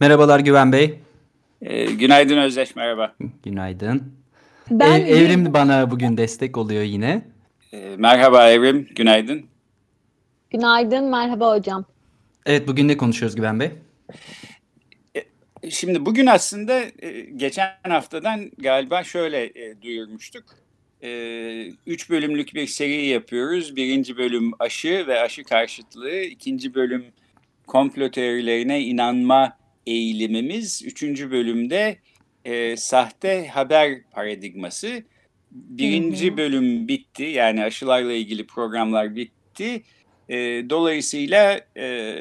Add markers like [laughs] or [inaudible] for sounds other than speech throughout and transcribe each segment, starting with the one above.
Merhabalar Güven Bey. E, günaydın Özdeş, merhaba. Günaydın. Ben Ee, Evrim bana bugün destek oluyor yine. E, merhaba Evrim, günaydın. Günaydın, merhaba hocam. Evet bugün ne konuşuyoruz Güven Bey? Şimdi bugün aslında e, geçen haftadan galiba şöyle e, duyurmuştuk. E, üç bölümlük bir seri yapıyoruz. Birinci bölüm aşı ve aşı karşıtlığı. ikinci bölüm komplo teorilerine inanma eğilimimiz. Üçüncü bölümde e, sahte haber paradigması. Birinci Hı hı. bölüm bitti. Yani aşılarla ilgili programlar bitti. E, dolayısıyla e,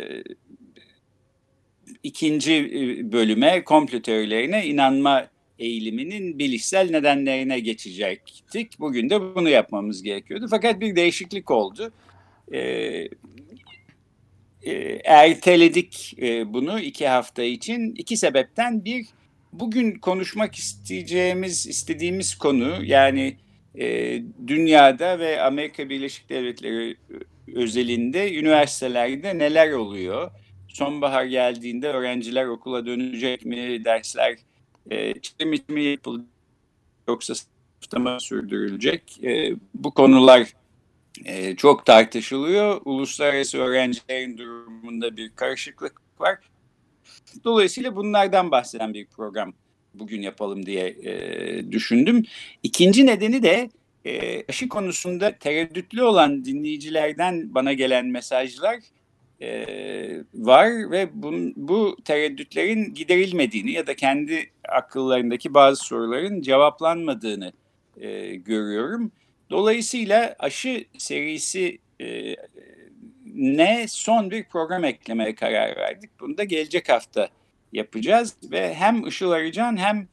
ikinci e, bölüme komplo teorilerine inanma eğiliminin bilişsel nedenlerine geçecektik. Bugün de bunu yapmamız gerekiyordu. Fakat bir değişiklik oldu. Ee, e, erteledik e, bunu iki hafta için. İki sebepten bir, bugün konuşmak isteyeceğimiz, istediğimiz konu yani e, dünyada ve Amerika Birleşik Devletleri özelinde üniversitelerde neler oluyor? Sonbahar geldiğinde öğrenciler okula dönecek mi, dersler e, mi yapılacak yoksa sınıfta mı sürdürülecek? Bu konular e, çok tartışılıyor. Uluslararası öğrencilerin durumunda bir karışıklık var. Dolayısıyla bunlardan bahseden bir program bugün yapalım diye e, düşündüm. İkinci nedeni de e, aşı konusunda tereddütlü olan dinleyicilerden bana gelen mesajlar e, var ve bun, bu tereddütlerin giderilmediğini ya da kendi akıllarındaki bazı soruların cevaplanmadığını e, görüyorum. Dolayısıyla aşı serisi e, ne son bir program eklemeye karar verdik. Bunu da gelecek hafta yapacağız ve hem Işıl Arıcan hem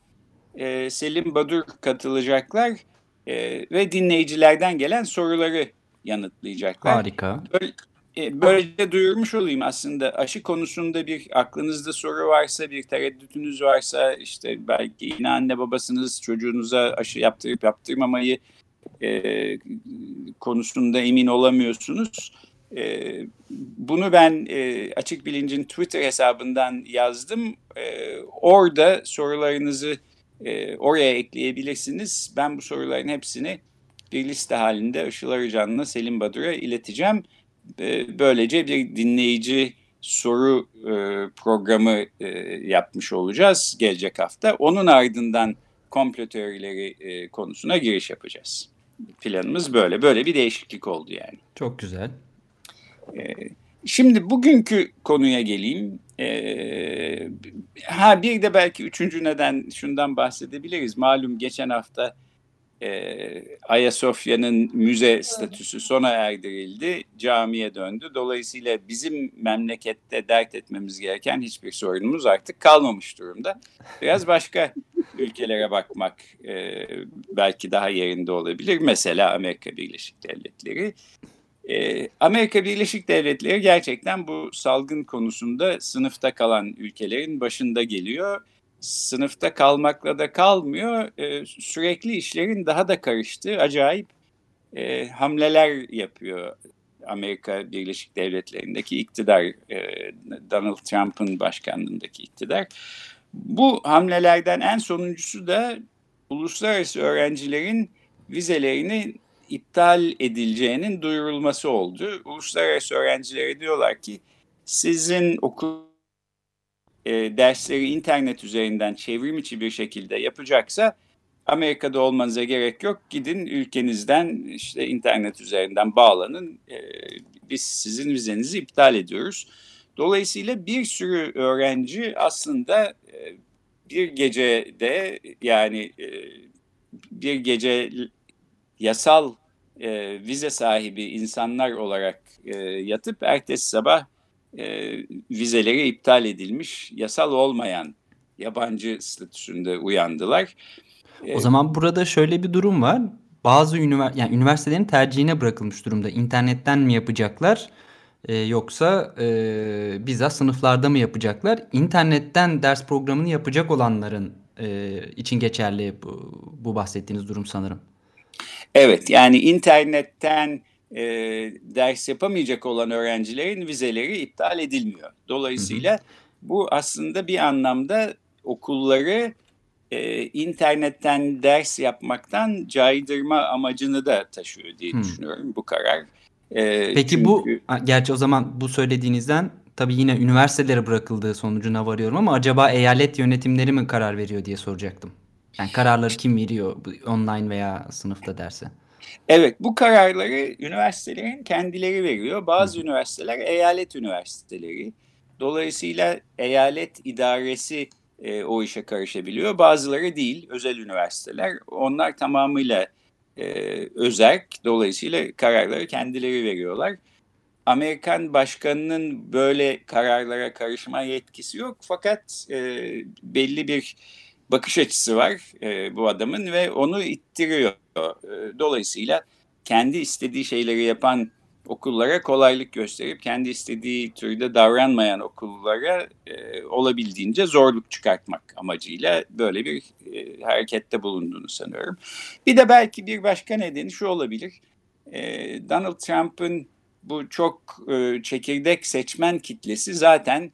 e, Selim Badur katılacaklar e, ve dinleyicilerden gelen soruları yanıtlayacaklar. Harika. Böyle, e, böylece duyurmuş olayım aslında aşı konusunda bir aklınızda soru varsa bir tereddütünüz varsa işte belki yine anne babasınız çocuğunuza aşı yaptırıp yaptırmamayı e, konusunda emin olamıyorsunuz. E, bunu ben e, Açık Bilinc'in Twitter hesabından yazdım. E, orada sorularınızı e, oraya ekleyebilirsiniz. Ben bu soruların hepsini bir liste halinde Işıl Arıcan'la Selim Badur'a ileteceğim. E, böylece bir dinleyici soru e, programı e, yapmış olacağız gelecek hafta. Onun ardından komplo teorileri e, konusuna giriş yapacağız. Planımız böyle. Böyle bir değişiklik oldu yani. Çok güzel. E, şimdi bugünkü konuya geleyim. E, ha bir de belki üçüncü neden şundan bahsedebiliriz. Malum geçen hafta e, Ayasofya'nın müze statüsü sona erdirildi, camiye döndü. Dolayısıyla bizim memlekette dert etmemiz gereken hiçbir sorunumuz artık kalmamış durumda. Biraz başka [laughs] ülkelere bakmak e, belki daha yerinde olabilir. Mesela Amerika Birleşik Devletleri. E, Amerika Birleşik Devletleri gerçekten bu salgın konusunda sınıfta kalan ülkelerin başında geliyor sınıfta kalmakla da kalmıyor. E, sürekli işlerin daha da karıştığı acayip e, hamleler yapıyor Amerika Birleşik Devletleri'ndeki iktidar, e, Donald Trump'ın başkanlığındaki iktidar. Bu hamlelerden en sonuncusu da uluslararası öğrencilerin vizelerini iptal edileceğinin duyurulması oldu. Uluslararası öğrencilere diyorlar ki sizin okul e, dersleri internet üzerinden çevrim içi bir şekilde yapacaksa Amerika'da olmanıza gerek yok. Gidin ülkenizden işte internet üzerinden bağlanın. E, biz sizin vizenizi iptal ediyoruz. Dolayısıyla bir sürü öğrenci aslında e, bir gecede yani e, bir gece yasal e, vize sahibi insanlar olarak e, yatıp ertesi sabah e, vizeleri iptal edilmiş, yasal olmayan yabancı statüsünde uyandılar. O zaman burada şöyle bir durum var. Bazı ünivers yani üniversitelerin tercihine bırakılmış durumda. İnternetten mi yapacaklar e, yoksa e, bizzat sınıflarda mı yapacaklar? İnternetten ders programını yapacak olanların e, için geçerli bu, bu bahsettiğiniz durum sanırım. Evet yani internetten e, ders yapamayacak olan öğrencilerin vizeleri iptal edilmiyor. Dolayısıyla bu aslında bir anlamda okulları e, internetten ders yapmaktan caydırma amacını da taşıyor diye hmm. düşünüyorum bu karar. E, Peki çünkü... bu, gerçi o zaman bu söylediğinizden tabii yine üniversitelere bırakıldığı sonucuna varıyorum ama acaba eyalet yönetimleri mi karar veriyor diye soracaktım. Yani kararları kim veriyor online veya sınıfta derse? Evet bu kararları üniversitelerin kendileri veriyor. Bazı Hı. üniversiteler eyalet üniversiteleri. Dolayısıyla eyalet idaresi e, o işe karışabiliyor. Bazıları değil, özel üniversiteler. Onlar tamamıyla e, özerk, dolayısıyla kararları kendileri veriyorlar. Amerikan başkanının böyle kararlara karışma yetkisi yok fakat e, belli bir bakış açısı var e, bu adamın ve onu ittiriyor. E, dolayısıyla kendi istediği şeyleri yapan okullara kolaylık gösterip kendi istediği türde davranmayan okullara e, olabildiğince zorluk çıkartmak amacıyla böyle bir e, harekette bulunduğunu sanıyorum. Bir de belki bir başka nedeni şu olabilir. E, Donald Trump'ın bu çok e, çekirdek seçmen kitlesi zaten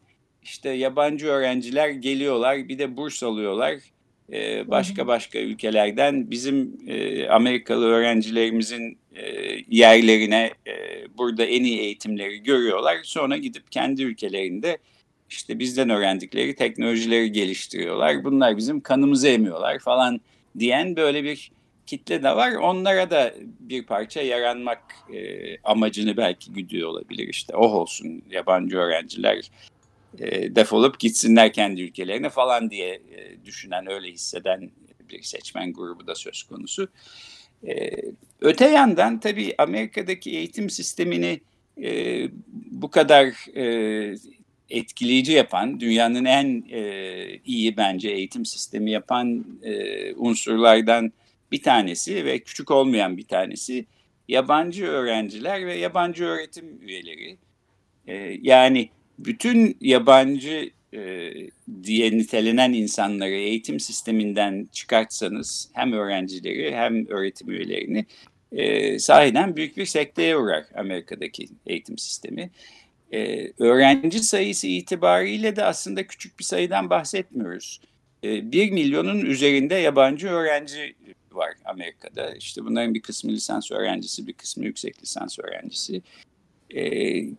işte yabancı öğrenciler geliyorlar bir de burs alıyorlar e, başka başka ülkelerden bizim e, Amerikalı öğrencilerimizin e, yerlerine e, burada en iyi eğitimleri görüyorlar. Sonra gidip kendi ülkelerinde işte bizden öğrendikleri teknolojileri geliştiriyorlar. Bunlar bizim kanımızı emiyorlar falan diyen böyle bir kitle de var. Onlara da bir parça yaranmak e, amacını belki güdüyor olabilir. İşte oh olsun yabancı öğrenciler e, defolup gitsinler kendi ülkelerine falan diye e, düşünen, öyle hisseden bir seçmen grubu da söz konusu. E, öte yandan tabii Amerika'daki eğitim sistemini bu kadar e, etkileyici yapan, dünyanın en iyi bence eğitim sistemi yapan unsurlardan bir tanesi ve küçük olmayan bir tanesi yabancı öğrenciler ve yabancı öğretim üyeleri. Yani bütün yabancı e, diye nitelenen insanları eğitim sisteminden çıkartsanız hem öğrencileri hem öğretim üyelerini e, sahiden büyük bir sekteye uğrar Amerika'daki eğitim sistemi. E, öğrenci sayısı itibariyle de aslında küçük bir sayıdan bahsetmiyoruz. E, 1 milyonun üzerinde yabancı öğrenci var Amerika'da. İşte bunların bir kısmı lisans öğrencisi, bir kısmı yüksek lisans öğrencisi e,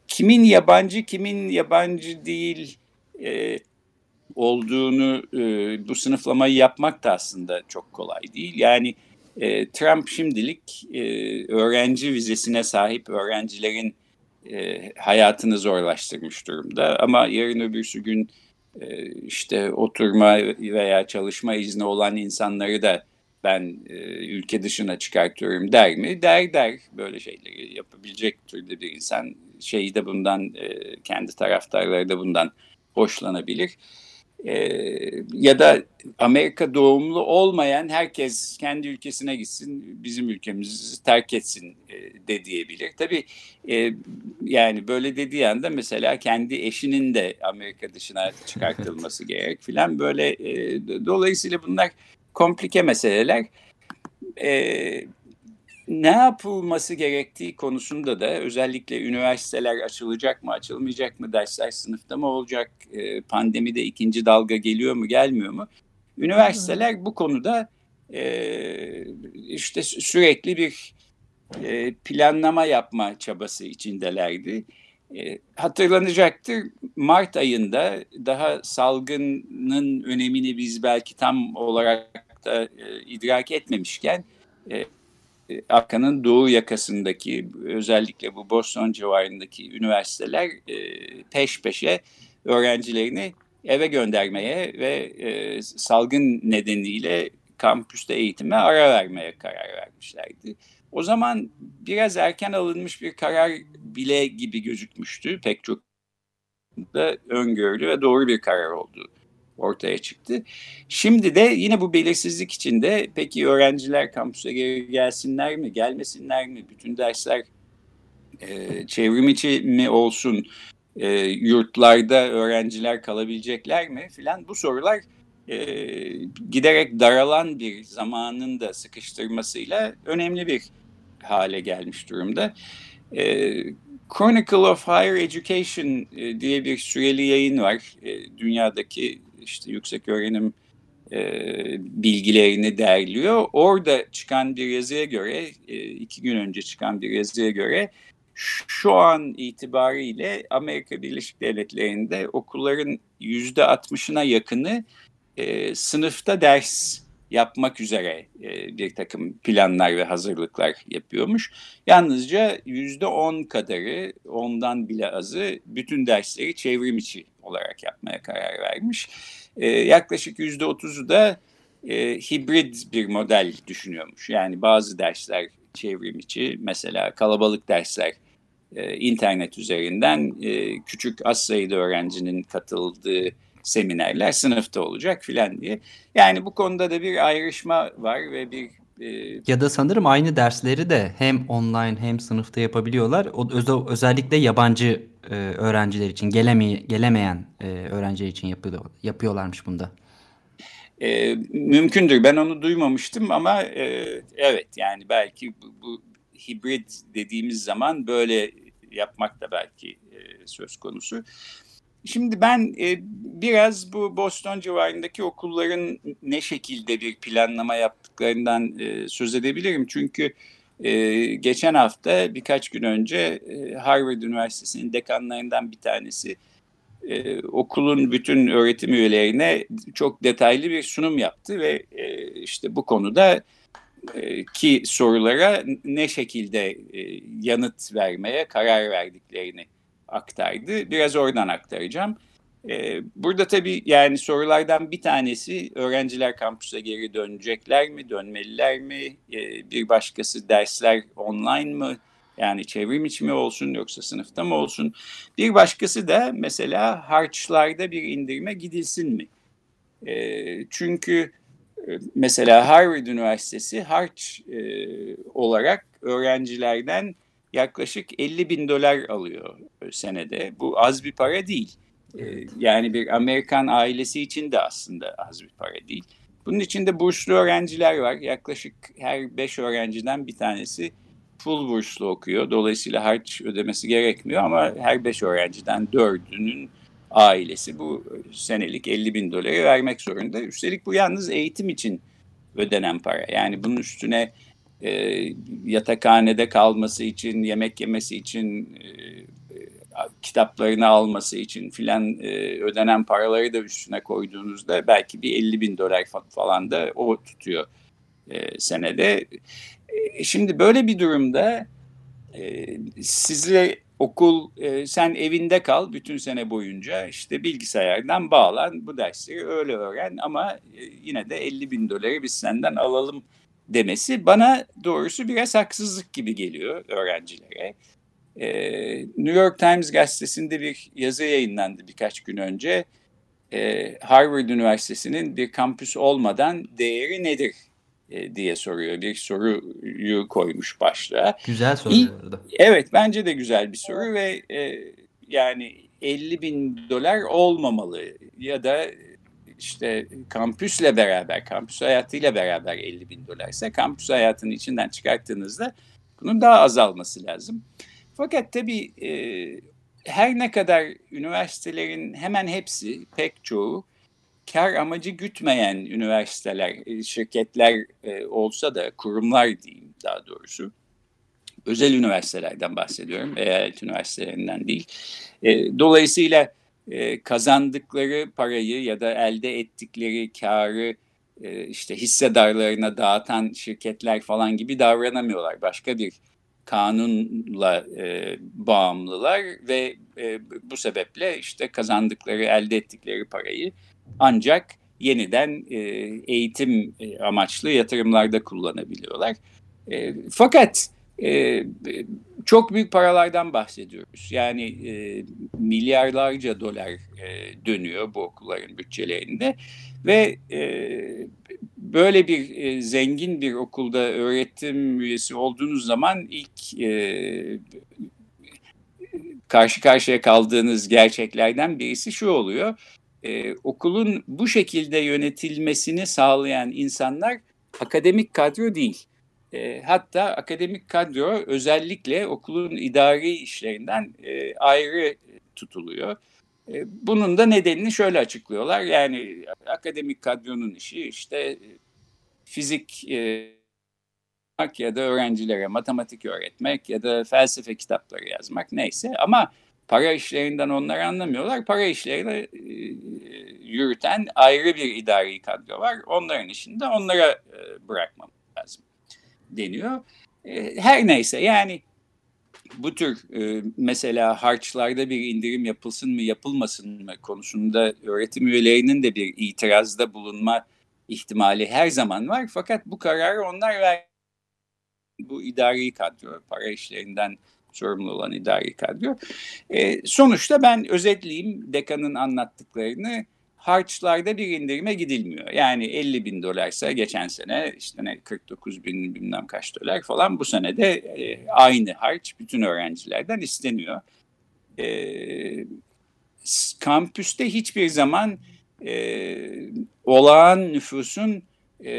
kimin yabancı kimin yabancı değil e, olduğunu e, bu sınıflamayı yapmak da aslında çok kolay değil. Yani e, Trump şimdilik e, öğrenci vizesine sahip öğrencilerin e, hayatını zorlaştırmış durumda. Ama yarın öbürsü gün e, işte oturma veya çalışma izni olan insanları da ben e, ülke dışına çıkartıyorum der mi? Der der böyle şeyleri yapabilecek türde bir insan şeyi de bundan e, kendi taraftarları da bundan hoşlanabilir. E, ya da Amerika doğumlu olmayan herkes kendi ülkesine gitsin, bizim ülkemizi terk etsin e, de diyebilir. Tabii e, yani böyle dediği anda mesela kendi eşinin de Amerika dışına [laughs] çıkartılması gerek filan böyle. E, dolayısıyla bunlar komplike meseleler. E, ne yapılması gerektiği konusunda da özellikle üniversiteler açılacak mı, açılmayacak mı, dersler sınıfta mı olacak, e, pandemide ikinci dalga geliyor mu, gelmiyor mu? Üniversiteler bu konuda e, işte sürekli bir e, planlama yapma çabası içindelerdi. Hatırlanacaktır Mart ayında daha salgının önemini biz belki tam olarak da e, idrak etmemişken e, Amerika'nın doğu yakasındaki özellikle bu Boston civarındaki üniversiteler e, peş peşe öğrencilerini eve göndermeye ve e, salgın nedeniyle kampüste eğitime ara vermeye karar vermişlerdi. O zaman biraz erken alınmış bir karar bile gibi gözükmüştü pek çok da öngörülü ve doğru bir karar olduğu ortaya çıktı. Şimdi de yine bu belirsizlik içinde peki öğrenciler kampüse geri gelsinler mi, gelmesinler mi? Bütün dersler e, çevrim içi mi olsun? E, yurtlarda öğrenciler kalabilecekler mi filan bu sorular e, giderek daralan bir zamanın da sıkıştırmasıyla önemli bir hale gelmiş durumda. E, Chronicle of Higher Education e, diye bir süreli yayın var. E, dünyadaki işte yüksek öğrenim e, bilgilerini derliyor. Orada çıkan bir yazıya göre, e, iki gün önce çıkan bir yazıya göre şu an itibariyle Amerika Birleşik Devletleri'nde okulların yüzde altmışına yakını e, sınıfta ders yapmak üzere e, bir takım planlar ve hazırlıklar yapıyormuş. Yalnızca yüzde on kadarı, ondan bile azı bütün dersleri çevrim içi olarak yapmaya karar vermiş. E, yaklaşık yüzde otuzu da e, hibrit bir model düşünüyormuş. Yani bazı dersler çevrim içi, mesela kalabalık dersler e, internet üzerinden küçük az sayıda öğrencinin katıldığı seminerler sınıfta olacak filan diye. Yani bu konuda da bir ayrışma var ve bir e... ya da sanırım aynı dersleri de hem online hem sınıfta yapabiliyorlar. O öz özellikle yabancı e, öğrenciler için geleme gelemeyen e, öğrenciler için yapıyor, yapıyorlarmış bunda. E, mümkündür. Ben onu duymamıştım ama e, evet yani belki bu, bu hibrit dediğimiz zaman böyle yapmak da belki e, söz konusu. Şimdi ben e, biraz bu Boston civarındaki okulların ne şekilde bir planlama yaptıklarından e, söz edebilirim. Çünkü e, geçen hafta birkaç gün önce Harvard Üniversitesi'nin dekanlarından bir tanesi okulun bütün öğretim üyelerine çok detaylı bir sunum yaptı ve işte bu konuda ki sorulara ne şekilde yanıt vermeye karar verdiklerini aktardı. Biraz oradan aktaracağım. E, burada tabii yani sorulardan bir tanesi öğrenciler kampüse geri dönecekler mi, dönmeliler mi? Bir başkası dersler online mı? Yani çevrim içi mi olsun yoksa sınıfta mı olsun? Bir başkası da mesela harçlarda bir indirime gidilsin mi? Çünkü mesela Harvard Üniversitesi harç e, olarak öğrencilerden yaklaşık 50 bin dolar alıyor senede. Bu az bir para değil. E, yani bir Amerikan ailesi için de aslında az bir para değil. Bunun içinde burslu öğrenciler var. Yaklaşık her beş öğrenciden bir tanesi full burslu okuyor. Dolayısıyla harç ödemesi gerekmiyor ama her beş öğrenciden dördünün ailesi bu senelik 50 bin doları vermek zorunda. Üstelik bu yalnız eğitim için ödenen para. Yani bunun üstüne e, yatakhanede kalması için, yemek yemesi için, e, kitaplarını alması için filan e, ödenen paraları da üstüne koyduğunuzda belki bir 50 bin dolar falan da o tutuyor e, senede. E, şimdi böyle bir durumda e, sizle okul e, sen evinde kal bütün sene boyunca işte bilgisayardan bağlan bu dersleri öyle öğren ama e, yine de 50 bin doları biz senden alalım demesi bana doğrusu biraz haksızlık gibi geliyor öğrencilere. E, New York Times gazetesinde bir yazı yayınlandı birkaç gün önce. E, Harvard Üniversitesi'nin bir kampüs olmadan değeri nedir e, diye soruyor. Bir soruyu koymuş başlığa. Güzel soru. Evet bence de güzel bir soru ve e, yani 50 bin dolar olmamalı ya da işte kampüsle beraber, kampüs hayatıyla beraber 50 bin dolarsa kampüs hayatının içinden çıkarttığınızda bunun daha azalması lazım. Fakat tabii e, her ne kadar üniversitelerin hemen hepsi, pek çoğu kar amacı gütmeyen üniversiteler, e, şirketler e, olsa da kurumlar diyeyim daha doğrusu. Özel üniversitelerden bahsediyorum, eyalet üniversitelerinden değil. E, dolayısıyla kazandıkları parayı ya da elde ettikleri karı işte hissedarlarına dağıtan şirketler falan gibi davranamıyorlar. Başka bir kanunla e, bağımlılar ve e, bu sebeple işte kazandıkları, elde ettikleri parayı ancak yeniden e, eğitim e, amaçlı yatırımlarda kullanabiliyorlar. E, fakat e, çok büyük paralardan bahsediyoruz. Yani e, milyarlarca dolar e, dönüyor bu okulların bütçelerinde ve e, böyle bir e, zengin bir okulda öğretim üyesi olduğunuz zaman ilk e, karşı karşıya kaldığınız gerçeklerden birisi şu oluyor. E, okulun bu şekilde yönetilmesini sağlayan insanlar akademik kadro değil. E, hatta akademik kadro özellikle okulun idari işlerinden e, ayrı tutuluyor. E, bunun da nedenini şöyle açıklıyorlar. Yani akademik kadronun işi işte fizik e, ya da öğrencilere matematik öğretmek ya da felsefe kitapları yazmak neyse ama para işlerinden onlar anlamıyorlar. Para işlerini e, yürüten ayrı bir idari kadro var. Onların işini de onlara e, bırakmamız lazım deniyor. E, her neyse yani bu tür e, mesela harçlarda bir indirim yapılsın mı yapılmasın mı konusunda öğretim üyelerinin de bir itirazda bulunma ihtimali her zaman var. Fakat bu kararı onlar ver bu idari kadro, para işlerinden sorumlu olan idari kadro. E, sonuçta ben özetleyeyim dekanın anlattıklarını harçlarda bir indirime gidilmiyor. Yani 50 bin dolarsa geçen sene işte ne 49 bin bilmem kaç dolar falan bu sene de e, aynı harç bütün öğrencilerden isteniyor. E, kampüste hiçbir zaman e, olağan nüfusun e,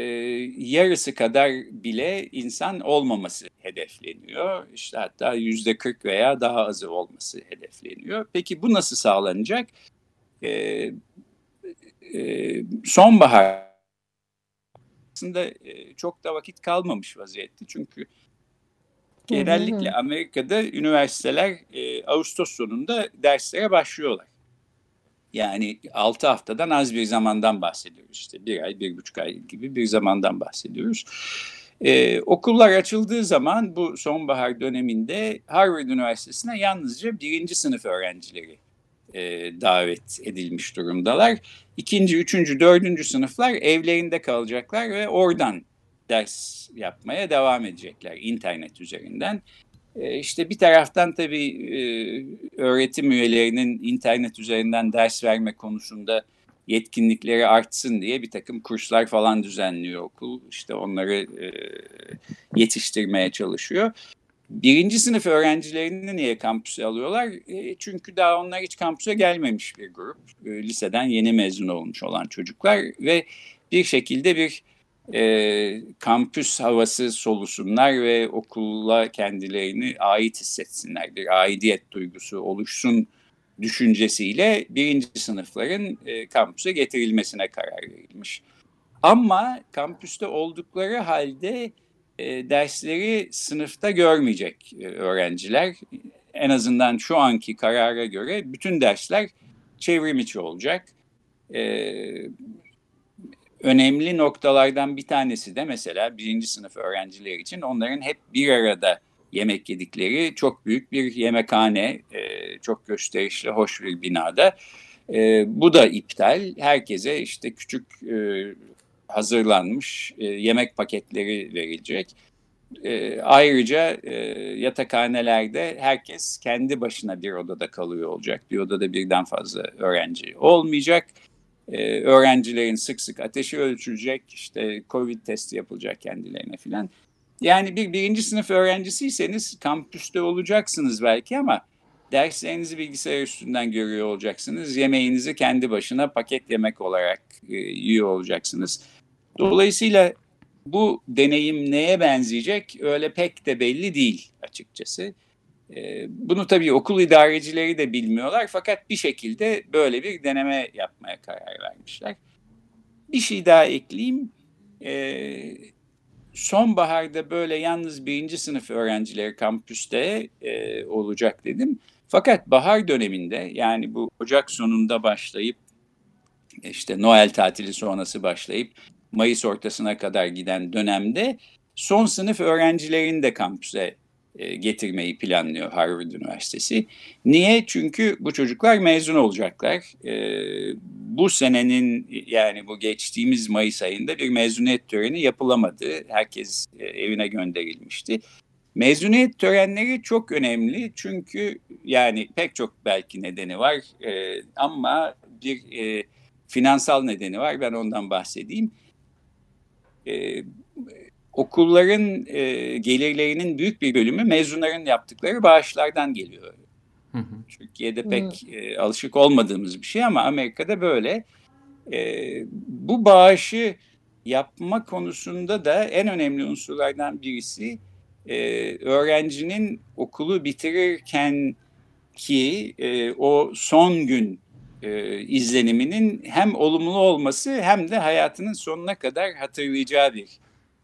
yarısı kadar bile insan olmaması hedefleniyor. İşte hatta yüzde 40 veya daha azı olması hedefleniyor. Peki bu nasıl sağlanacak? E, e, sonbahar aslında e, çok da vakit kalmamış vaziyette. Çünkü genellikle Amerika'da üniversiteler e, Ağustos sonunda derslere başlıyorlar. Yani 6 haftadan az bir zamandan bahsediyoruz. İşte bir ay, bir buçuk ay gibi bir zamandan bahsediyoruz. Ee, okullar açıldığı zaman bu sonbahar döneminde Harvard Üniversitesi'ne yalnızca birinci sınıf öğrencileri e, davet edilmiş durumdalar. İkinci, üçüncü, dördüncü sınıflar evlerinde kalacaklar ve oradan ders yapmaya devam edecekler internet üzerinden. E, işte bir taraftan tabii e, öğretim üyelerinin internet üzerinden ders verme konusunda yetkinlikleri artsın diye bir takım kurslar falan düzenliyor okul. İşte onları e, yetiştirmeye çalışıyor. Birinci sınıf öğrencilerini niye kampüse alıyorlar? çünkü daha onlar hiç kampüse gelmemiş bir grup. liseden yeni mezun olmuş olan çocuklar ve bir şekilde bir e, kampüs havası solusunlar ve okulla kendilerini ait hissetsinler. Bir aidiyet duygusu oluşsun düşüncesiyle birinci sınıfların e, kampüse getirilmesine karar verilmiş. Ama kampüste oldukları halde e, dersleri sınıfta görmeyecek e, öğrenciler. En azından şu anki karara göre bütün dersler çevrim içi olacak. E, önemli noktalardan bir tanesi de mesela birinci sınıf öğrenciler için onların hep bir arada yemek yedikleri çok büyük bir yemekhane, e, çok gösterişli, hoş bir binada. E, bu da iptal. Herkese işte küçük e, hazırlanmış yemek paketleri verilecek. ayrıca yatakhanelerde herkes kendi başına bir odada kalıyor olacak. Bir odada birden fazla öğrenci olmayacak e, öğrencilerin sık sık ateşi ölçülecek, işte Covid testi yapılacak kendilerine filan. Yani bir birinci sınıf öğrencisiyseniz kampüste olacaksınız belki ama derslerinizi bilgisayar üstünden görüyor olacaksınız. Yemeğinizi kendi başına paket yemek olarak e, yiyor olacaksınız. Dolayısıyla bu deneyim neye benzeyecek öyle pek de belli değil açıkçası. Ee, bunu tabii okul idarecileri de bilmiyorlar fakat bir şekilde böyle bir deneme yapmaya karar vermişler. Bir şey daha ekleyeyim. Ee, sonbaharda böyle yalnız birinci sınıf öğrencileri kampüste e, olacak dedim. Fakat bahar döneminde yani bu Ocak sonunda başlayıp işte Noel tatili sonrası başlayıp Mayıs ortasına kadar giden dönemde son sınıf öğrencilerin de kampüse e, getirmeyi planlıyor Harvard Üniversitesi. Niye? Çünkü bu çocuklar mezun olacaklar. E, bu senenin yani bu geçtiğimiz Mayıs ayında bir mezuniyet töreni yapılamadı. Herkes e, evine gönderilmişti. Mezuniyet törenleri çok önemli çünkü yani pek çok belki nedeni var ama bir finansal nedeni var ben ondan bahsedeyim. E, okulların e, gelirlerinin büyük bir bölümü mezunların yaptıkları bağışlardan geliyor. Hı hı. Türkiye'de pek e, alışık olmadığımız bir şey ama Amerika'da böyle. E, bu bağışı yapma konusunda da en önemli unsurlardan birisi e, öğrencinin okulu bitirirken ki e, o son gün e, izleniminin hem olumlu olması hem de hayatının sonuna kadar hatırlayacağı bir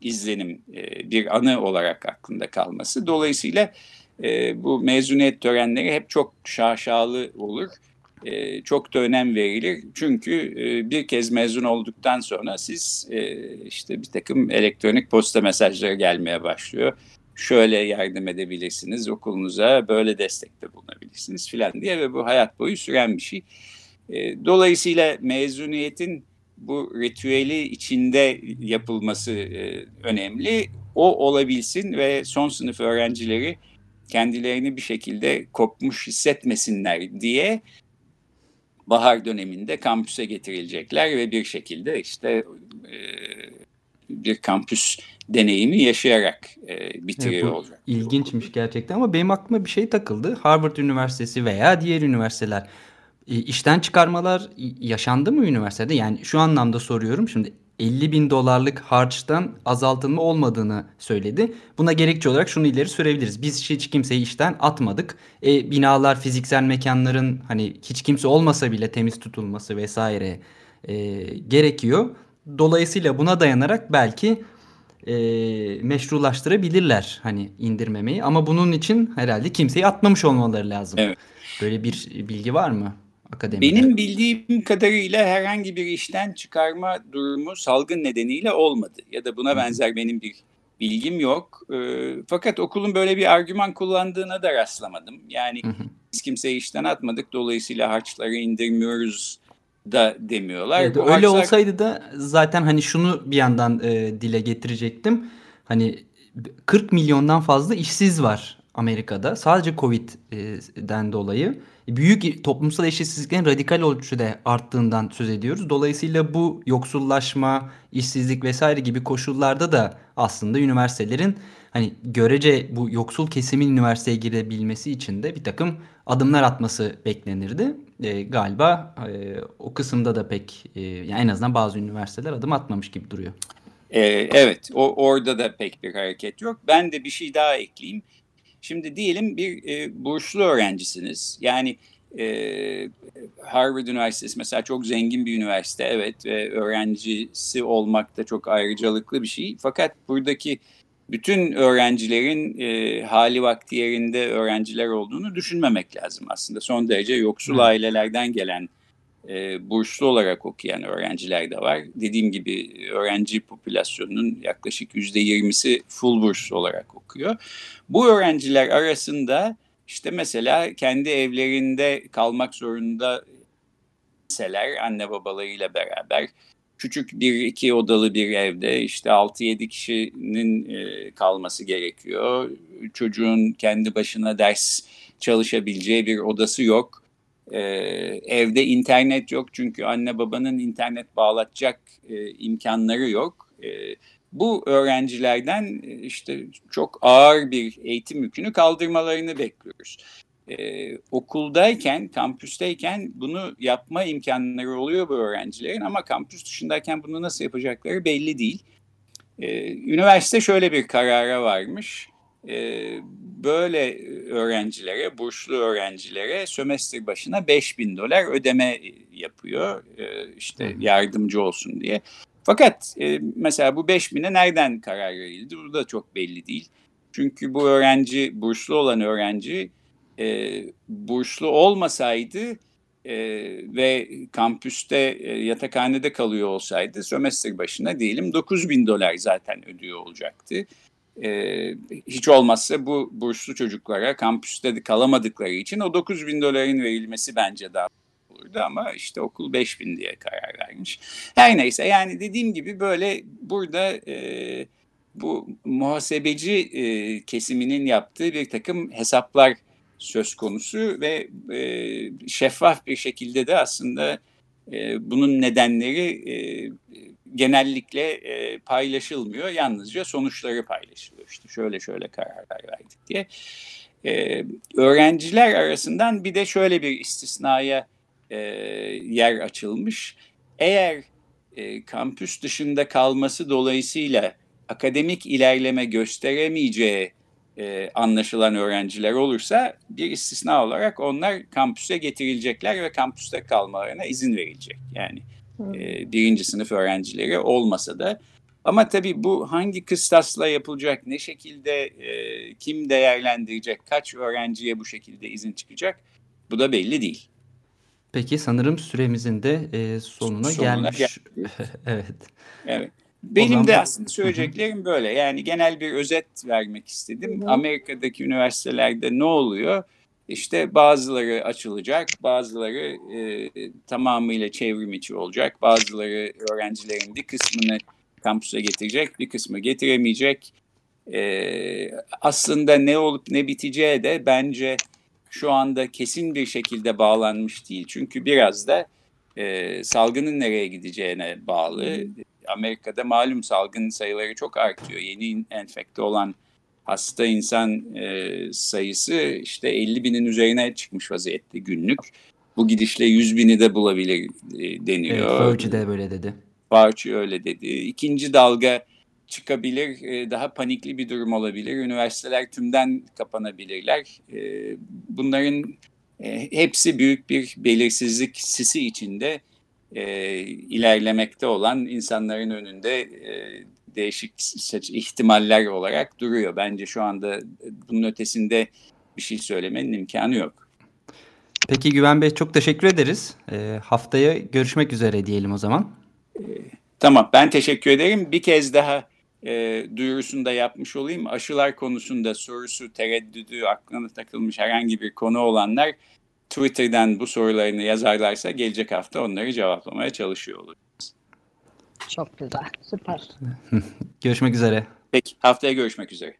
izlenim, e, bir anı olarak aklında kalması. Dolayısıyla e, bu mezuniyet törenleri hep çok şaşalı olur. E, çok da önem verilir. Çünkü e, bir kez mezun olduktan sonra siz e, işte bir takım elektronik posta mesajları gelmeye başlıyor. Şöyle yardım edebilirsiniz okulunuza, böyle destekte bulunabilirsiniz filan diye ve bu hayat boyu süren bir şey. E, dolayısıyla mezuniyetin bu ritüeli içinde yapılması e, önemli. O olabilsin ve son sınıf öğrencileri kendilerini bir şekilde kopmuş hissetmesinler diye bahar döneminde kampüse getirilecekler ve bir şekilde işte e, bir kampüs deneyimi yaşayarak e, bitiriyor evet, olacak. İlginçmiş gerçekten ama benim aklıma bir şey takıldı. Harvard Üniversitesi veya diğer üniversiteler işten çıkarmalar yaşandı mı üniversitede? Yani şu anlamda soruyorum. Şimdi 50 bin dolarlık harçtan azaltılma olmadığını söyledi. Buna gerekçe olarak şunu ileri sürebiliriz. Biz hiç kimseyi işten atmadık. E, binalar, fiziksel mekanların hani hiç kimse olmasa bile temiz tutulması vesaire e, gerekiyor. Dolayısıyla buna dayanarak belki e, meşrulaştırabilirler hani indirmemeyi. Ama bunun için herhalde kimseyi atmamış olmaları lazım. Evet. Böyle bir bilgi var mı? Akademide? Benim bildiğim kadarıyla herhangi bir işten çıkarma durumu salgın nedeniyle olmadı. Ya da buna benzer benim bir bilgim yok. E, fakat okulun böyle bir argüman kullandığına da rastlamadım. Yani biz kimseyi işten atmadık dolayısıyla harçları indirmiyoruz da demiyorlar. Evet, öyle harçlar... olsaydı da zaten hani şunu bir yandan e, dile getirecektim. Hani 40 milyondan fazla işsiz var Amerika'da sadece Covid'den dolayı büyük toplumsal eşitsizliklerin radikal ölçüde arttığından söz ediyoruz. Dolayısıyla bu yoksullaşma, işsizlik vesaire gibi koşullarda da aslında üniversitelerin hani görece bu yoksul kesimin üniversiteye girebilmesi için de bir takım adımlar atması beklenirdi. E, galiba e, o kısımda da pek e, yani en azından bazı üniversiteler adım atmamış gibi duruyor. E, evet o, orada da pek bir hareket yok. Ben de bir şey daha ekleyeyim. Şimdi diyelim bir e, burslu öğrencisiniz. Yani e, Harvard Üniversitesi mesela çok zengin bir üniversite evet ve öğrencisi olmak da çok ayrıcalıklı bir şey. Fakat buradaki bütün öğrencilerin e, hali vakti yerinde öğrenciler olduğunu düşünmemek lazım aslında. Son derece yoksul hmm. ailelerden gelen e, burslu olarak okuyan öğrenciler de var. Dediğim gibi öğrenci popülasyonunun yaklaşık yüzde yirmisi full burs olarak okuyor. Bu öğrenciler arasında işte mesela kendi evlerinde kalmak zorunda seler anne babalarıyla beraber küçük bir iki odalı bir evde işte 6-7 kişinin e, kalması gerekiyor. Çocuğun kendi başına ders çalışabileceği bir odası yok. E, evde internet yok çünkü anne babanın internet bağlatacak e, imkanları yok. E, bu öğrencilerden e, işte çok ağır bir eğitim yükünü kaldırmalarını bekliyoruz. Ee, okuldayken, kampüsteyken bunu yapma imkanları oluyor bu öğrencilerin ama kampüs dışındayken bunu nasıl yapacakları belli değil. Ee, üniversite şöyle bir karara varmış. Ee, böyle öğrencilere, burslu öğrencilere sömestr başına 5 bin dolar ödeme yapıyor. Ee, işte yardımcı olsun diye. Fakat e, mesela bu 5 bine nereden karar verildi? Bu da çok belli değil. Çünkü bu öğrenci, burslu olan öğrenci e, burslu olmasaydı e, ve kampüste e, yatakhanede kalıyor olsaydı sömestr başına diyelim 9 bin dolar zaten ödüyor olacaktı. E, hiç olmazsa bu burslu çocuklara kampüste kalamadıkları için o 9 bin doların verilmesi bence daha olurdu ama işte okul 5000 diye karar vermiş. Her neyse yani dediğim gibi böyle burada e, bu muhasebeci e, kesiminin yaptığı bir takım hesaplar söz konusu ve e, şeffaf bir şekilde de aslında e, bunun nedenleri e, genellikle e, paylaşılmıyor. Yalnızca sonuçları paylaşılıyor. İşte şöyle şöyle kararlar verdik diye. E, öğrenciler arasından bir de şöyle bir istisnaya e, yer açılmış. Eğer e, kampüs dışında kalması dolayısıyla akademik ilerleme gösteremeyeceği e, anlaşılan öğrenciler olursa bir istisna olarak onlar kampüse getirilecekler ve kampüste kalmalarına izin verilecek. Yani e, birinci sınıf öğrencileri olmasa da. Ama tabii bu hangi kıstasla yapılacak, ne şekilde e, kim değerlendirecek, kaç öğrenciye bu şekilde izin çıkacak bu da belli değil. Peki sanırım süremizin de e, sonuna, sonuna gelmiş. [laughs] evet. Evet. Benim de aslında söyleyeceklerim böyle. Yani genel bir özet vermek istedim. Amerika'daki üniversitelerde ne oluyor? İşte bazıları açılacak, bazıları e, tamamıyla çevrim içi olacak, bazıları öğrencilerin bir kısmını kampüse getirecek, bir kısmı getiremeyecek. E, aslında ne olup ne biteceği de bence şu anda kesin bir şekilde bağlanmış değil. Çünkü biraz da e, salgının nereye gideceğine bağlı. Amerika'da malum salgın sayıları çok artıyor. Yeni enfekte olan hasta insan e, sayısı işte 50 binin üzerine çıkmış vaziyette günlük. Bu gidişle 100 bini de bulabilir e, deniyor. Evet, Fauci de böyle dedi. Fauci öyle dedi. İkinci dalga çıkabilir, e, daha panikli bir durum olabilir. Üniversiteler tümden kapanabilirler. E, bunların e, hepsi büyük bir belirsizlik sisi içinde e, ilerlemekte olan insanların önünde e, değişik ihtimaller olarak duruyor. Bence şu anda bunun ötesinde bir şey söylemenin imkanı yok. Peki Güven Bey çok teşekkür ederiz. E, haftaya görüşmek üzere diyelim o zaman. E, tamam ben teşekkür ederim. Bir kez daha e, duyurusunu da yapmış olayım. Aşılar konusunda sorusu, tereddüdü, aklına takılmış herhangi bir konu olanlar Twitter'dan bu sorularını yazarlarsa gelecek hafta onları cevaplamaya çalışıyor oluruz. Çok güzel, süper. [laughs] görüşmek üzere. Peki, haftaya görüşmek üzere.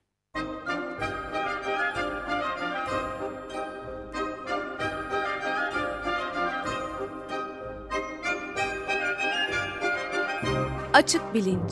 Açık Bilinç